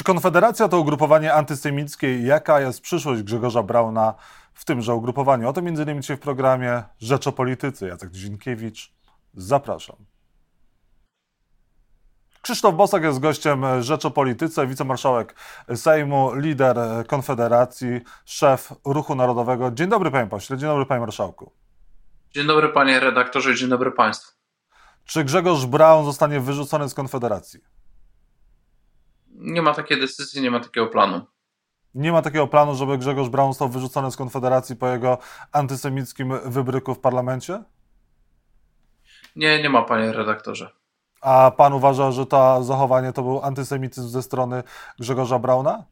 Czy Konfederacja to ugrupowanie antysemickie i jaka jest przyszłość Grzegorza Brauna w tymże ugrupowaniu? O tym między innymi dzisiaj w programie Rzecz o Polityce. Jacek Dzienkiewicz, zapraszam. Krzysztof Bosak jest gościem Rzecz o Polityce, wicemarszałek Sejmu, lider Konfederacji, szef Ruchu Narodowego. Dzień dobry panie pośle, dzień dobry panie marszałku. Dzień dobry panie redaktorze, dzień dobry państwu. Czy Grzegorz Braun zostanie wyrzucony z Konfederacji? Nie ma takiej decyzji, nie ma takiego planu. Nie ma takiego planu, żeby Grzegorz Braun został wyrzucony z Konfederacji po jego antysemickim wybryku w parlamencie? Nie, nie ma, panie redaktorze. A pan uważa, że to zachowanie to był antysemityzm ze strony Grzegorza Brauna?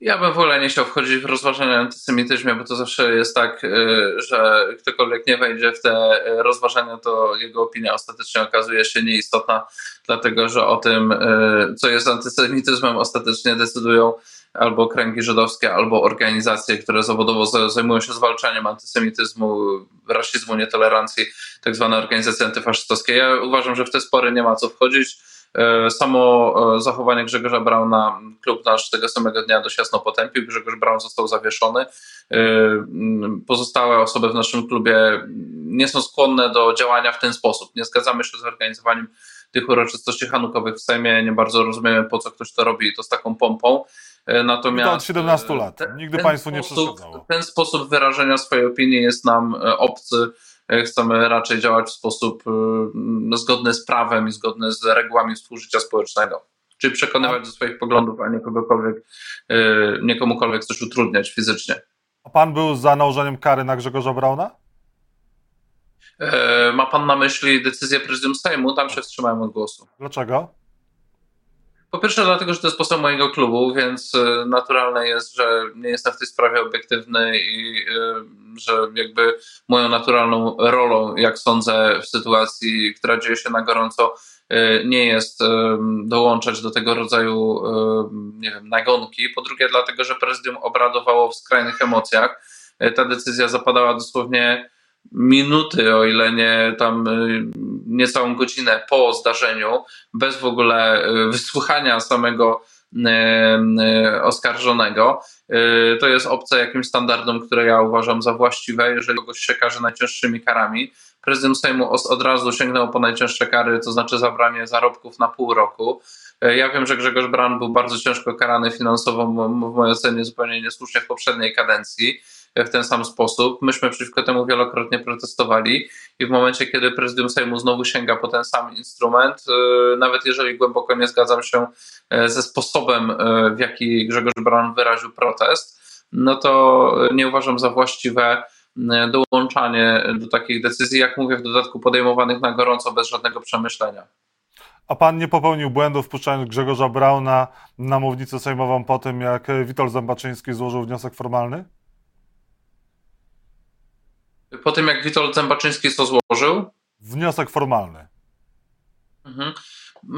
Ja bym w ogóle nie chciał wchodzić w rozważania o antysemityzmie, bo to zawsze jest tak, y, że ktokolwiek nie wejdzie w te rozważania, to jego opinia ostatecznie okazuje się nieistotna, dlatego że o tym, y, co jest antysemityzmem, ostatecznie decydują albo kręgi żydowskie, albo organizacje, które zawodowo zajmują się zwalczaniem antysemityzmu, rasizmu, nietolerancji, tak zwane organizacje antyfaszystowskie. Ja uważam, że w te spory nie ma co wchodzić. E, samo e, zachowanie Grzegorza Brauna klub nasz tego samego dnia dość jasno potępił. Grzegorz Braun został zawieszony. E, pozostałe osoby w naszym klubie nie są skłonne do działania w ten sposób. Nie zgadzamy się z organizowaniem tych uroczystości hanukowych w Sejmie. Nie bardzo rozumiemy, po co ktoś to robi i to z taką pompą. Natomiast. to od 17 lat. Nigdy Państwu nie przeszkadzało. Ten sposób wyrażenia swojej opinii jest nam obcy chcemy raczej działać w sposób y, zgodny z prawem i zgodny z regułami współżycia społecznego. Czyli przekonywać do swoich poglądów, a nie kogokolwiek, y, nie komukolwiek coś utrudniać fizycznie. A pan był za nałożeniem kary na Grzegorza Brauna? E, ma pan na myśli decyzję prezydium Sejmu? Tam się wstrzymałem od głosu. Dlaczego? Po pierwsze, dlatego, że to jest poseł mojego klubu, więc y, naturalne jest, że nie jestem w tej sprawie obiektywny i y, że jakby moją naturalną rolą, jak sądzę, w sytuacji, która dzieje się na gorąco, y, nie jest dołączać do tego rodzaju, nie wiem, nagonki. Po drugie, dlatego, że prezydium obradowało w skrajnych emocjach. Ta decyzja zapadała dosłownie minuty, o ile nie tam niecałą godzinę po zdarzeniu, bez w ogóle y, wysłuchania samego y, oskarżonego. To jest obce jakimś standardom, które ja uważam za właściwe, jeżeli kogoś się każe najcięższymi karami. Prezydent Sejmu od razu sięgnął po najcięższe kary, to znaczy zabranie zarobków na pół roku. Ja wiem, że Grzegorz Bran był bardzo ciężko karany finansowo, w mojej ocenie zupełnie niesłusznie w poprzedniej kadencji w ten sam sposób. Myśmy przeciwko temu wielokrotnie protestowali i w momencie, kiedy prezydium Sejmu znowu sięga po ten sam instrument, y, nawet jeżeli głęboko nie zgadzam się e, ze sposobem, e, w jaki Grzegorz Braun wyraził protest, no to nie uważam za właściwe e, dołączanie do takich decyzji, jak mówię, w dodatku podejmowanych na gorąco, bez żadnego przemyślenia. A pan nie popełnił błędu wpuszczając Grzegorza Brauna na mównicę sejmową po tym, jak Witold Zębaczyński złożył wniosek formalny? Po tym jak Witold Zębaczyński to złożył? Wniosek formalny. Mhm.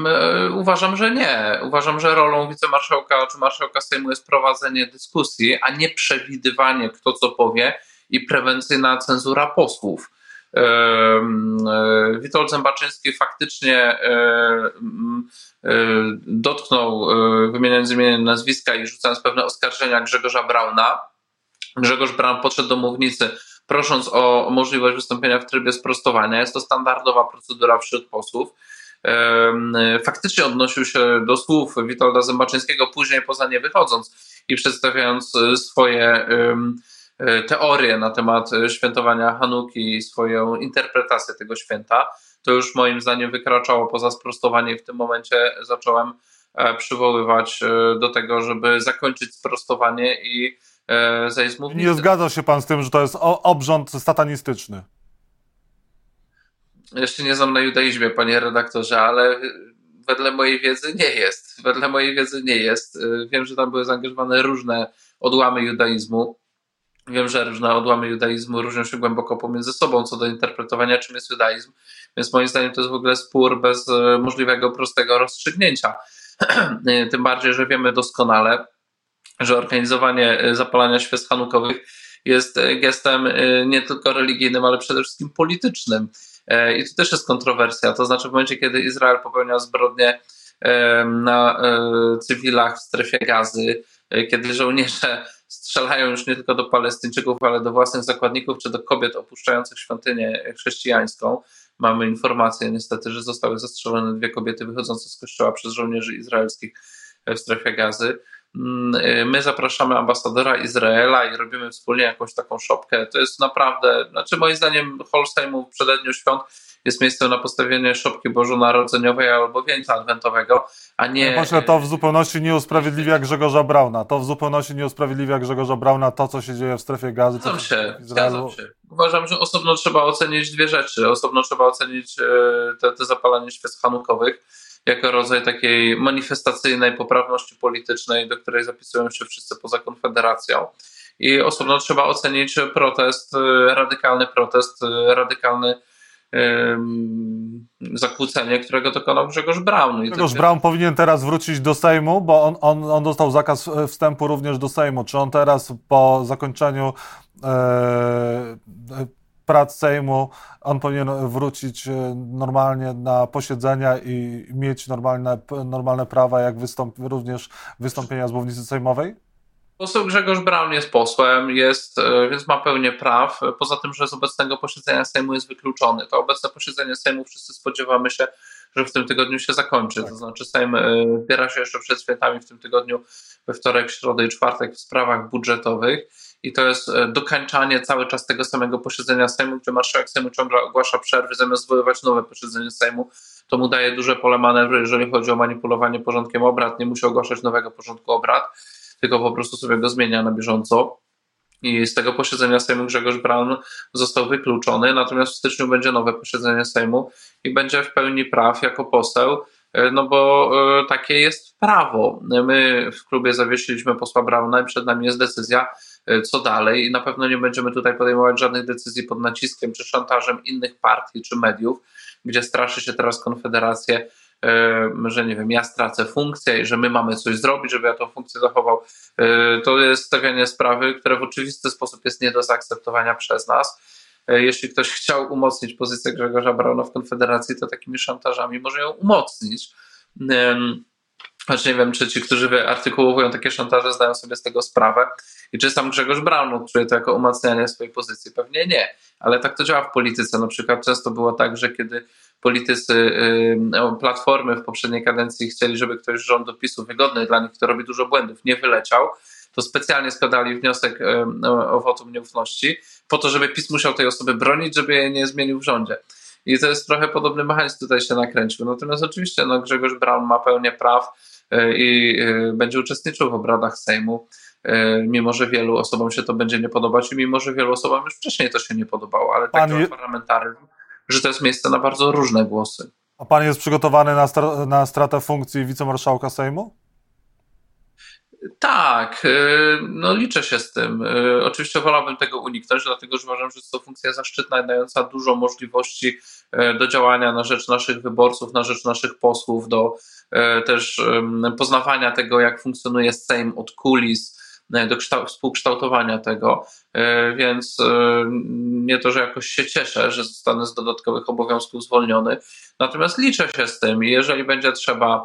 E, uważam, że nie. Uważam, że rolą wicemarszałka czy marszałka Sejmu jest prowadzenie dyskusji, a nie przewidywanie, kto co powie i prewencyjna cenzura posłów. E, e, Witold Zębaczyński faktycznie dotknął, wymieniając imię nazwiska i rzucając pewne oskarżenia Grzegorza Brauna. Grzegorz Braun podszedł do mównicy prosząc o możliwość wystąpienia w trybie sprostowania. Jest to standardowa procedura wśród posłów. Faktycznie odnosił się do słów Witolda Zębaczyńskiego, później poza nie wychodząc i przedstawiając e, swoje e, teorie na temat świętowania Hanuki i swoją interpretację tego święta. To już moim zdaniem wykraczało poza sprostowanie w tym momencie zacząłem e, przywoływać do tego, żeby zakończyć sprostowanie i e, Nie zgadza się pan z tym, że to jest obrząd satanistyczny. Jeszcze nie znam na judaizmie, panie redaktorze, ale wedle mojej wiedzy nie jest. Wedle mojej wiedzy nie jest. E, wiem, że tam były zaangażowane różne odłamy judaizmu. Wiem, że różne odłamy judaizmu różnią się głęboko pomiędzy sobą co do interpretowania, czym jest judaizm, więc moim zdaniem to jest w ogóle spór bez e, możliwego prostego rozstrzygnięcia. E, tym bardziej, że wiemy doskonale, że organizowanie e, zapalania świec hanukowych jest e, gestem e, nie tylko religijnym, ale przede wszystkim politycznym. I tu też jest kontrowersja. To znaczy, w momencie, kiedy Izrael popełnia zbrodnie na cywilach w strefie gazy, kiedy żołnierze strzelają już nie tylko do Palestyńczyków, ale do własnych zakładników czy do kobiet opuszczających świątynię chrześcijańką. Mamy informację niestety, że zostały zastrzelone dwie kobiety wychodzące z kościoła przez żołnierzy izraelskich w strefie gazy. Mm, my zapraszamy ambasadora Izraela i robimy wspólnie jakąś taką szopkę. To jest naprawdę, znaczy moim zdaniem Holsteimu w przededniu świąt jest miejscem na postawienie szopki bożonarodzeniowej albo wieńca adwentowego, a nie... Myślę, to w zupełności nie usprawiedliwia Grzegorza Brauna. To w zupełności nie usprawiedliwia Grzegorza Brauna to, co się dzieje w strefie gazy. Zgadzam się, zgadzam się. Uważam, że osobno trzeba ocenić dwie rzeczy. Osobno trzeba ocenić e, te, te zapalanie świec hanukowych jako rodzaj takiej manifestacyjnej poprawności politycznej, do której zapisują się wszyscy poza Konfederacją. I osobno trzeba ocenić protest, e, radykalny protest, e, radykalny zakłócenie, którego dokonał Grzegorz Braun. I Grzegorz Braun powinien teraz wrócić do Sejmu, bo on, on, on dostał zakaz wstępu również do Sejmu. Czy on teraz po zakończeniu e, prac Sejmu, on powinien wrócić e, normalnie na posiedzenia i mieć normalne, normalne prawa, jak wystąp, również wystąpienia z mównicy sejmowej? Poseł Grzegorz Braun jest posłem, jest, e, więc ma pełnię praw. Poza tym, że z obecnego posiedzenia Sejmu jest wykluczony. To obecne posiedzenie Sejmu wszyscy spodziewamy się, że w tym tygodniu się zakończy. Tak. To znaczy Sejm e, zbiera się jeszcze przed świętami w tym tygodniu, we wtorek, środę i czwartek w sprawach budżetowych i to jest e, dokańczanie cały czas tego samego posiedzenia Sejmu, gdzie marszałek Sejmu ciągle ogłasza przerwy zamiast zwoływać nowe posiedzenie Sejmu. To mu daje duże pole manewru, jeżeli chodzi o manipulowanie porządkiem obrad. Nie musi ogłaszać nowego porządku obrad, tylko po prostu sobie go zmienia na bieżąco. I z tego posiedzenia Sejmu Grzegorz Braun został wykluczony, natomiast w styczniu będzie nowe posiedzenie Sejmu i będzie w pełni praw jako poseł E, no bo e, takie jest prawo. My w klubie zawiesiliśmy posła Brauna i przed nami jest decyzja, co dalej na pewno nie będziemy tutaj podejmować żadnych decyzji pod naciskiem czy szantażem innych partii czy mediów, gdzie straszy się teraz Konfederację, że nie wiem, ja stracę funkcję i że my mamy coś zrobić, żeby ja tą funkcję zachował. To jest stawianie sprawy, które w oczywisty sposób jest nie do zaakceptowania przez nas E, jeśli ktoś chciał umocnić pozycję Grzegorza Brauna w Konfederacji, to takimi szantażami może ją umocnić. Znaczy nie wiem, czy ci, którzy artykułowują takie szantaże, zdają sobie z tego sprawę. I czy sam Grzegorz Braun odczuje to jako umacnianie swojej pozycji? Pewnie nie, ale tak to działa w polityce. Na przykład często było tak, że kiedy politycy Platformy w poprzedniej kadencji chcieli, żeby ktoś z rządu PiSu wygodny dla nich, kto robi dużo błędów, nie wyleciał, to specjalnie składali wniosek o wotum nieufności, po to, żeby PiS musiał tej osoby bronić, żeby jej nie zmienił w rządzie. I to jest trochę podobny mechanizm tutaj się nakręcił. Natomiast oczywiście no, Grzegorz Braun ma pełnię praw e, i e, będzie uczestniczył w obradach Sejmu, e, mimo że wielu osobom się to będzie nie podobać i mimo że wielu osobom już wcześniej to się nie podobało, ale tak jest parlamentaryzm, że to jest miejsce na bardzo różne głosy. A pan jest przygotowany na, stra na stratę funkcji wicemarszałka Sejmu? Tak, y, no liczę się z tym. Y, oczywiście wolałbym tego uniknąć, dlatego że uważam, że jest to funkcja zaszczytna, dająca dużo możliwości y, do działania na rzecz naszych wyborców, na rzecz naszych posłów, do też poznawania tego, jak funkcjonuje Sejm od kulis, do współkształtowania tego, więc nie to, że jakoś się cieszę, że zostanę z dodatkowych obowiązków zwolniony, natomiast liczę się z tym i jeżeli będzie trzeba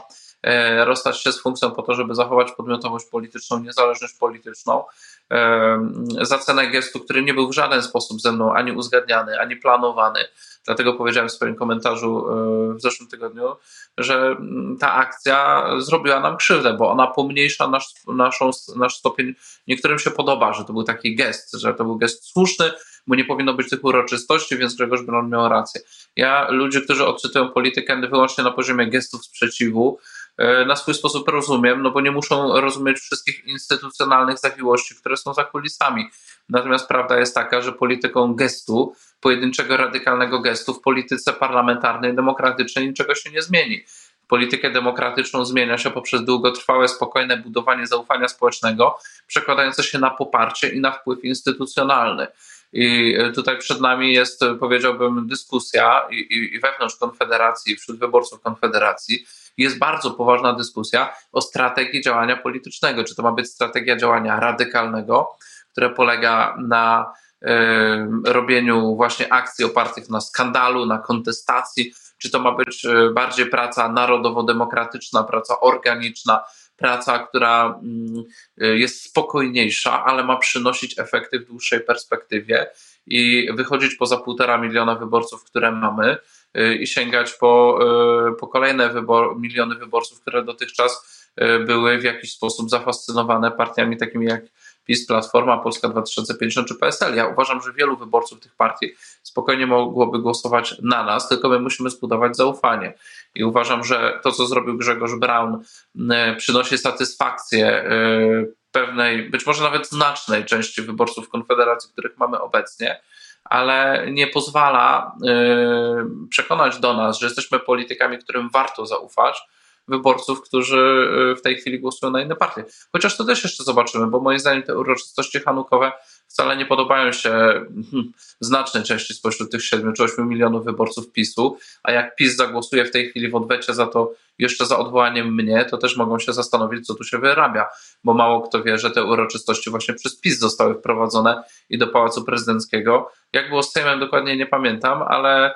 rozstać się z funkcją po to, żeby zachować podmiotowość polityczną, niezależność polityczną, e, za cenę gestu, który nie był w żaden sposób ze mną ani uzgadniany, ani planowany. Dlatego powiedziałem w swoim komentarzu e, w zeszłym tygodniu, że ta akcja zrobiła nam krzywdę, bo ona pomniejsza nasz, naszą, nasz stopień. Niektórym się podoba, że to był taki gest, że to był gest słuszny, bo nie powinno być tych uroczystości, więc Grzegorz Braun miał rację. Ja ludzi, którzy odczytują politykę wyłącznie na poziomie gestów sprzeciwu, E, na swój sposób rozumiem, no bo nie muszą rozumieć wszystkich instytucjonalnych zawiłości, które są za kulisami. Natomiast prawda jest taka, że polityką gestu, pojedynczego radykalnego gestu w polityce parlamentarnej, demokratycznej niczego się nie zmieni. Politykę demokratyczną zmienia się poprzez długotrwałe, spokojne budowanie zaufania społecznego, przekładające się na poparcie i na wpływ instytucjonalny. I tutaj przed nami jest, powiedziałbym, dyskusja i, i wewnątrz Konfederacji, wśród wyborców Konfederacji, jest bardzo poważna dyskusja o strategii działania politycznego. Czy to ma być strategia działania radykalnego, które polega na robieniu właśnie akcji opartych na skandalu, na kontestacji, czy to ma być e, bardziej praca narodowo-demokratyczna, praca organiczna, praca, która mm, jest spokojniejsza, ale ma przynosić efekty w dłuższej perspektywie i wychodzić poza półtora miliona wyborców, które mamy i sięgać po, po kolejne wybor, miliony wyborców, które dotychczas były w jakiś sposób zafascynowane partiami takimi jak PiS, Platforma, Polska 2050 czy PSL. Ja uważam, że wielu wyborców tych partii spokojnie mogłoby głosować na nas, tylko my musimy zbudować zaufanie. I uważam, że to, co zrobił Grzegorz Braun, przynosi satysfakcję pewnej, być może nawet znacznej części wyborców Konfederacji, których mamy obecnie, ale nie pozwala przekonać do nas, że jesteśmy politykami, którym warto zaufać, wyborców, którzy y, w tej chwili głosują na inne partie. Chociaż to też jeszcze zobaczymy, bo moim zdaniem te uroczystości hanukowe wcale nie podobają się hmm, znacznej części spośród tych 7 czy 8 milionów wyborców PiSu, a jak PiS zagłosuje w tej chwili w odwecie za to, jeszcze za odwołaniem mnie, to też mogą się zastanowić, co tu się wyrabia, bo mało kto wie, że te uroczystości właśnie przez PiS zostały wprowadzone i do Pałacu Prezydenckiego. Jak było z Sejmem, dokładnie nie pamiętam, ale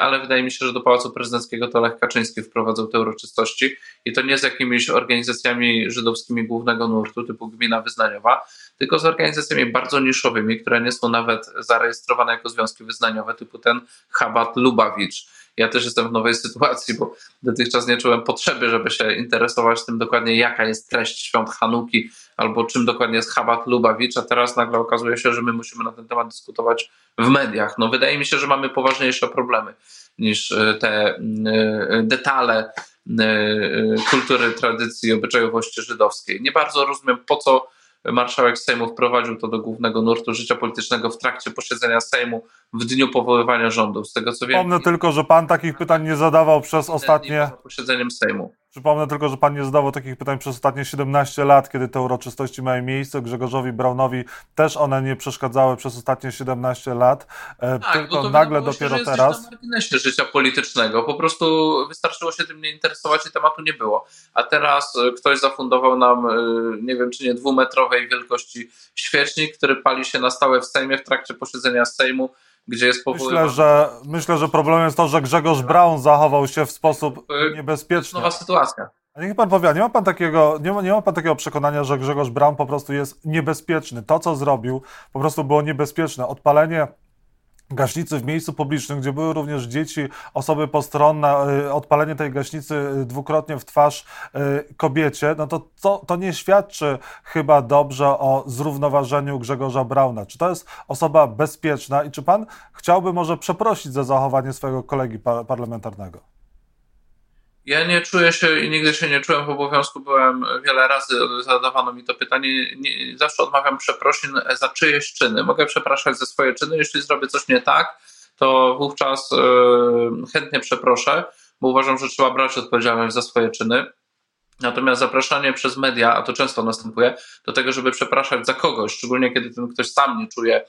ale wydaje mi się, że do Pałacu Prezydenckiego to Lech Kaczyński wprowadzał te uroczystości. I to nie z jakimiś organizacjami żydowskimi głównego nurtu typu Gmina Wyznaniowa, tylko z organizacjami bardzo niszowymi, które nie są nawet zarejestrowane jako związki wyznaniowe typu ten Chabad Lubawicz ja też jestem w nowej sytuacji, bo dotychczas nie czułem potrzeby, żeby się interesować tym dokładnie, jaka jest treść świąt Hanuki albo czym dokładnie jest Chabad Lubawicz, a teraz nagle okazuje się, że my musimy na ten temat dyskutować w mediach. No wydaje mi się, że mamy poważniejsze problemy niż e, te e, detale e, kultury, tradycji obyczajowości żydowskiej. Nie bardzo rozumiem, po co marszałek Sejmu wprowadził to do głównego nurtu życia politycznego w trakcie posiedzenia Sejmu w dniu powoływania rządu. Z tego co wiem. Przypomnę tylko, że pan takich pytań nie zadawał przez ostatnie. posiedzeniem Sejmu. Przypomnę tylko, że pan nie zadawał takich pytań przez ostatnie 17 lat, kiedy te uroczystości mają miejsce. Grzegorzowi Braunowi też one nie przeszkadzały przez ostatnie 17 lat. E, tak, tylko nagle się, dopiero że teraz. na marginesie życia politycznego. Po prostu wystarczyło się tym nie interesować i tematu nie było. A teraz e, ktoś zafundował nam, e, nie wiem czy nie dwumetrowej wielkości świecznik, który pali się na stałe w Sejmie w trakcie posiedzenia Sejmu gdzie jest powoływany... Myślę, że, myślę, że problemem jest to, że Grzegorz Braun zachował się w sposób niebezpieczny. Nowa sytuacja. A niech pan powie, nie ma pan takiego, nie ma, nie ma pan takiego przekonania, że Grzegorz Braun po prostu jest niebezpieczny. To, co zrobił, po prostu było niebezpieczne. Odpalenie gaśnicy w miejscu publicznym, gdzie były również dzieci, osoby postronne, y, odpalenie tej gaśnicy y, dwukrotnie w twarz y, kobiecie, no to, to to nie świadczy chyba dobrze o zrównoważeniu Grzegorza Brauna. Czy to jest osoba bezpieczna i czy pan chciałby może przeprosić za zachowanie swojego kolegi parlamentarnego? Ja nie czuję się i nigdy się nie czułem w obowiązku. Byłem wiele razy, zadawano mi to pytanie. Nie, zawsze odmawiam przeprosin za czyjeś czyny. Mogę przepraszać za swoje czyny. Jeśli zrobię coś nie tak, to wówczas yy, chętnie przeproszę, bo uważam, że trzeba brać odpowiedzialność za swoje czyny. Natomiast zapraszanie przez media, a to często następuje, do tego, żeby przepraszać za kogoś, szczególnie kiedy ten ktoś sam nie czuje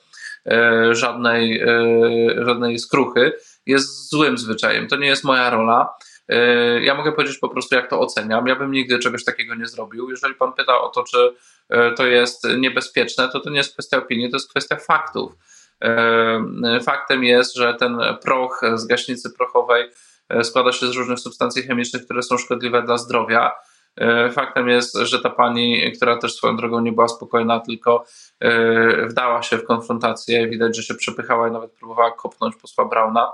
yy, żadnej, yy, żadnej skruchy, jest złym zwyczajem. To nie jest moja rola. E, ja mogę powiedzieć po prostu, jak to oceniam. Ja bym nigdy czegoś takiego nie zrobił. Jeżeli pan pyta o to, czy e, to jest niebezpieczne, to to nie jest kwestia opinii, to jest kwestia faktów. E, faktem jest, że ten proch z gaśnicy prochowej składa się z różnych substancji chemicznych, które są szkodliwe dla zdrowia. Faktem jest, że ta pani, która też swoją drogą nie była spokojna, tylko wdała się w konfrontację. Widać, że się przepychała i nawet próbowała kopnąć posła Brauna.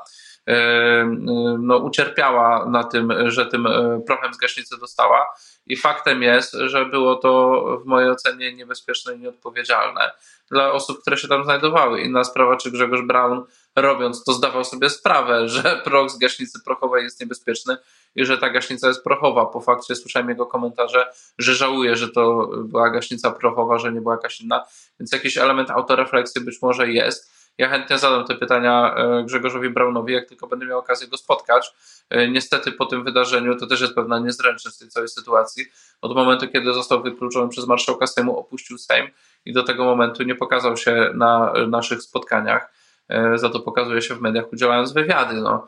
E, no, ucierpiała na tym, że tym e, prochem z gaśnicy dostała. I faktem jest, że było to w mojej ocenie niebezpieczne i nieodpowiedzialne dla osób, które się tam znajdowały. Inna sprawa, czy Grzegorz Braun robiąc to zdawał sobie sprawę, że proch z gaśnicy prochowej jest niebezpieczny i że ta gaśnica jest prochowa. Po fakcie słyszałem jego komentarze, że żałuje, że to była gaśnica prochowa, że nie była jakaś inna. Więc jakiś element autorefleksji być może jest ja chętnie zadam te pytania e, Grzegorzowi Braunowi, jak tylko będę miał okazję go spotkać. E, niestety po tym wydarzeniu to też jest pewna niezręczność tej całej sytuacji. Od momentu, kiedy został wykluczony przez marszałka Sejmu, opuścił Sejm i do tego momentu nie pokazał się na naszych spotkaniach. E, za to pokazuje się w mediach, udzielając wywiady. No.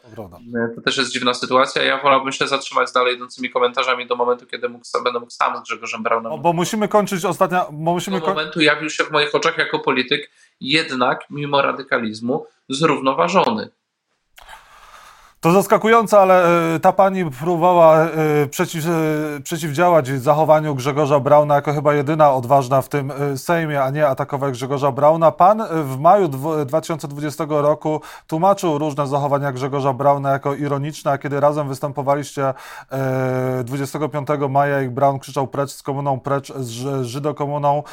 To też jest dziwna sytuacja. Ja wolałbym się zatrzymać dalej idącymi komentarzami do momentu, kiedy mógł, będę mógł sam z Grzegorzem Braunem. No, bo musimy kończyć ostatnia. Bo musimy do momentu jawił się w moich oczach jako polityk jednak, mimo radykalizmu, zrównoważony. To zaskakujące, ale e, ta pani próbowała e, przeciw, e, przeciwdziałać zachowaniu Grzegorza Brauna jako chyba jedyna odważna w tym Sejmie, a nie atakować Grzegorza Brauna. Pan w maju 2020 roku tłumaczył różne zachowania Grzegorza Brauna jako ironiczne, a kiedy razem występowaliście 25 maja i Braun krzyczał precz z komuną, precz z Żydokomuną,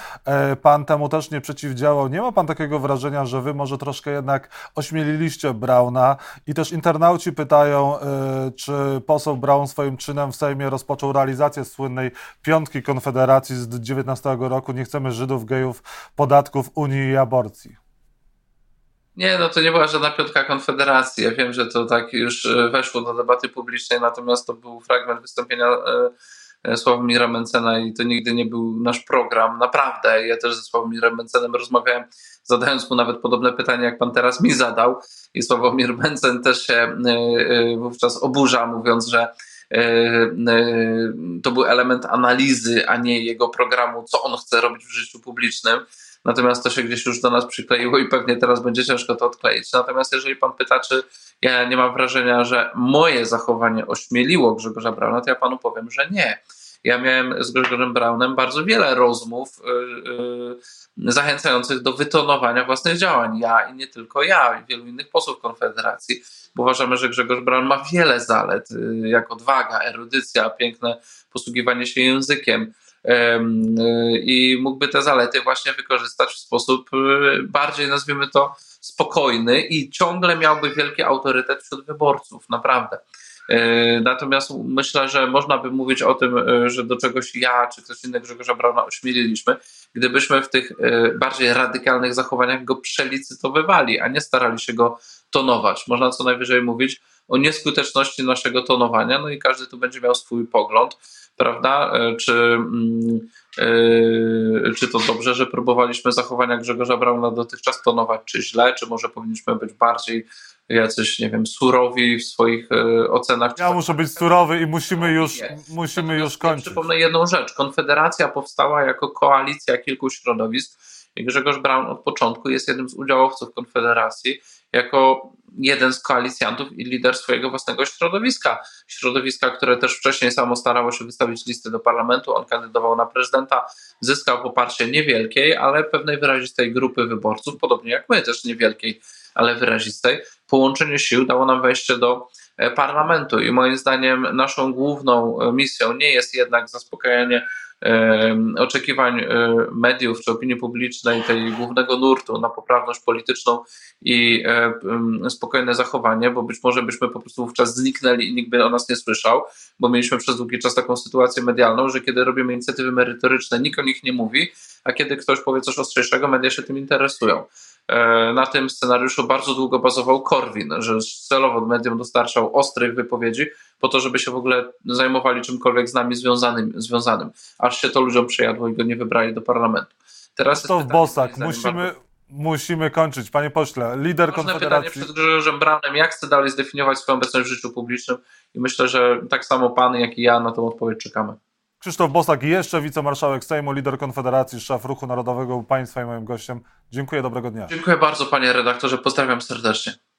pan temu też nie przeciwdziałał. Nie ma pan takiego wrażenia, że wy może troszkę jednak ośmieliliście Brauna i też internauci pytają, y, czy poseł Braun swoim czynem w Sejmie rozpoczął realizację słynnej piątki Konfederacji z 19 roku. Nie chcemy Żydów, gejów, podatków, Unii i aborcji. Nie, no to nie była żadna piątka Konfederacji. Ja wiem, że to tak już y, weszło do debaty publicznej, natomiast to był fragment wystąpienia y, Sławomira Mencena i to nigdy nie był nasz program. Naprawdę. Ja też ze Sławomirem Mencenem rozmawiałem, zadając mu nawet podobne pytanie, jak pan teraz mi zadał i Sławomir Mencen też się e, e, wówczas oburza, mówiąc, że e, to był element analizy, a nie jego programu, co on chce robić w życiu publicznym. Natomiast to się gdzieś już do nas przykleiło i pewnie teraz będzie ciężko to odkleić. Natomiast jeżeli pan pyta, czy ja nie mam wrażenia, że moje zachowanie ośmieliło Grzegorza Brauna, to ja panu powiem, że nie. Ja miałem z Grzegorzem Braunem bardzo wiele rozmów zachęcających do wytonowania własnych działań. Ja i nie tylko ja, i wielu innych posłów Konfederacji, bo uważamy, że Grzegorz Braun ma wiele zalet, yy, jak odwaga, erudycja, piękne posługiwanie się językiem i mógłby te zalety właśnie wykorzystać w sposób bardziej, nazwijmy to, spokojny i ciągle miałby wielki autorytet wśród wyborców, naprawdę. E, natomiast myślę, że można by mówić o tym, e, że do czegoś ja czy ktoś inny Grzegorza Brauna ośmieliliśmy, gdybyśmy w tych e, bardziej radykalnych zachowaniach go przelicytowywali, a nie starali się go tonować. Można co najwyżej mówić o nieskuteczności naszego tonowania, no i każdy tu będzie miał swój pogląd, prawda? Czy, mm, czy to dobrze, że próbowaliśmy zachowania Grzegorza Brauna dotychczas tonować, czy źle, czy może powinniśmy być bardziej jacyś, nie wiem, surowi w swoich e, ocenach. Ja muszę być surowy i musimy już, musimy już kończyć. Ja przypomnę jedną rzecz. Konfederacja powstała jako koalicja kilku środowisk i Grzegorz Braun od początku jest jednym z udziałowców Konfederacji jako jeden z koalicjantów i lider swojego własnego środowiska. Środowiska, które też wcześniej samo starało się wystawić listy do parlamentu. On kandydował na prezydenta, zyskał poparcie niewielkiej, ale pewnej wyrazistej grupy wyborców, podobnie jak my, też niewielkiej, ale wyrazistej. Połączenie sił dało nam wejście do e, parlamentu i moim zdaniem naszą główną e, misją nie jest jednak zaspokajanie oczekiwań e, mediów czy opinii publicznej, tej głównego nurtu na poprawność polityczną i e, spokojne zachowanie, bo być może byśmy po prostu wówczas zniknęli i nikt by o nas nie słyszał, bo mieliśmy przez długi czas taką sytuację medialną, że kiedy robimy inicjatywy merytoryczne, nikt o nich nie mówi, a kiedy ktoś powie coś ostrzejszego, media się tym interesują. E, na tym scenariuszu bardzo długo bazował Korwin, że celowo mediom dostarczał ostrych wypowiedzi po to, żeby się w ogóle zajmowali czymkolwiek z nami związanym, związanym aż się to ludziom przejadło i go nie wybrali do parlamentu. Teraz to w Bosak, musimy, musimy kończyć. Panie pośle, lider Ważne Konfederacji... pytanie przed Grzegorzem Braunem, jak chce dalej zdefiniować swoją obecność w życiu publicznym i myślę, że tak samo pan, jak i ja na tą odpowiedź czekamy. Krzysztof Bosak, jeszcze wicemarszałek Sejmu, lider Konfederacji, szef Ruchu Narodowego Państwa i moim gościem. Dziękuję, dobrego dnia. Dziękuję bardzo panie redaktorze, pozdrawiam serdecznie.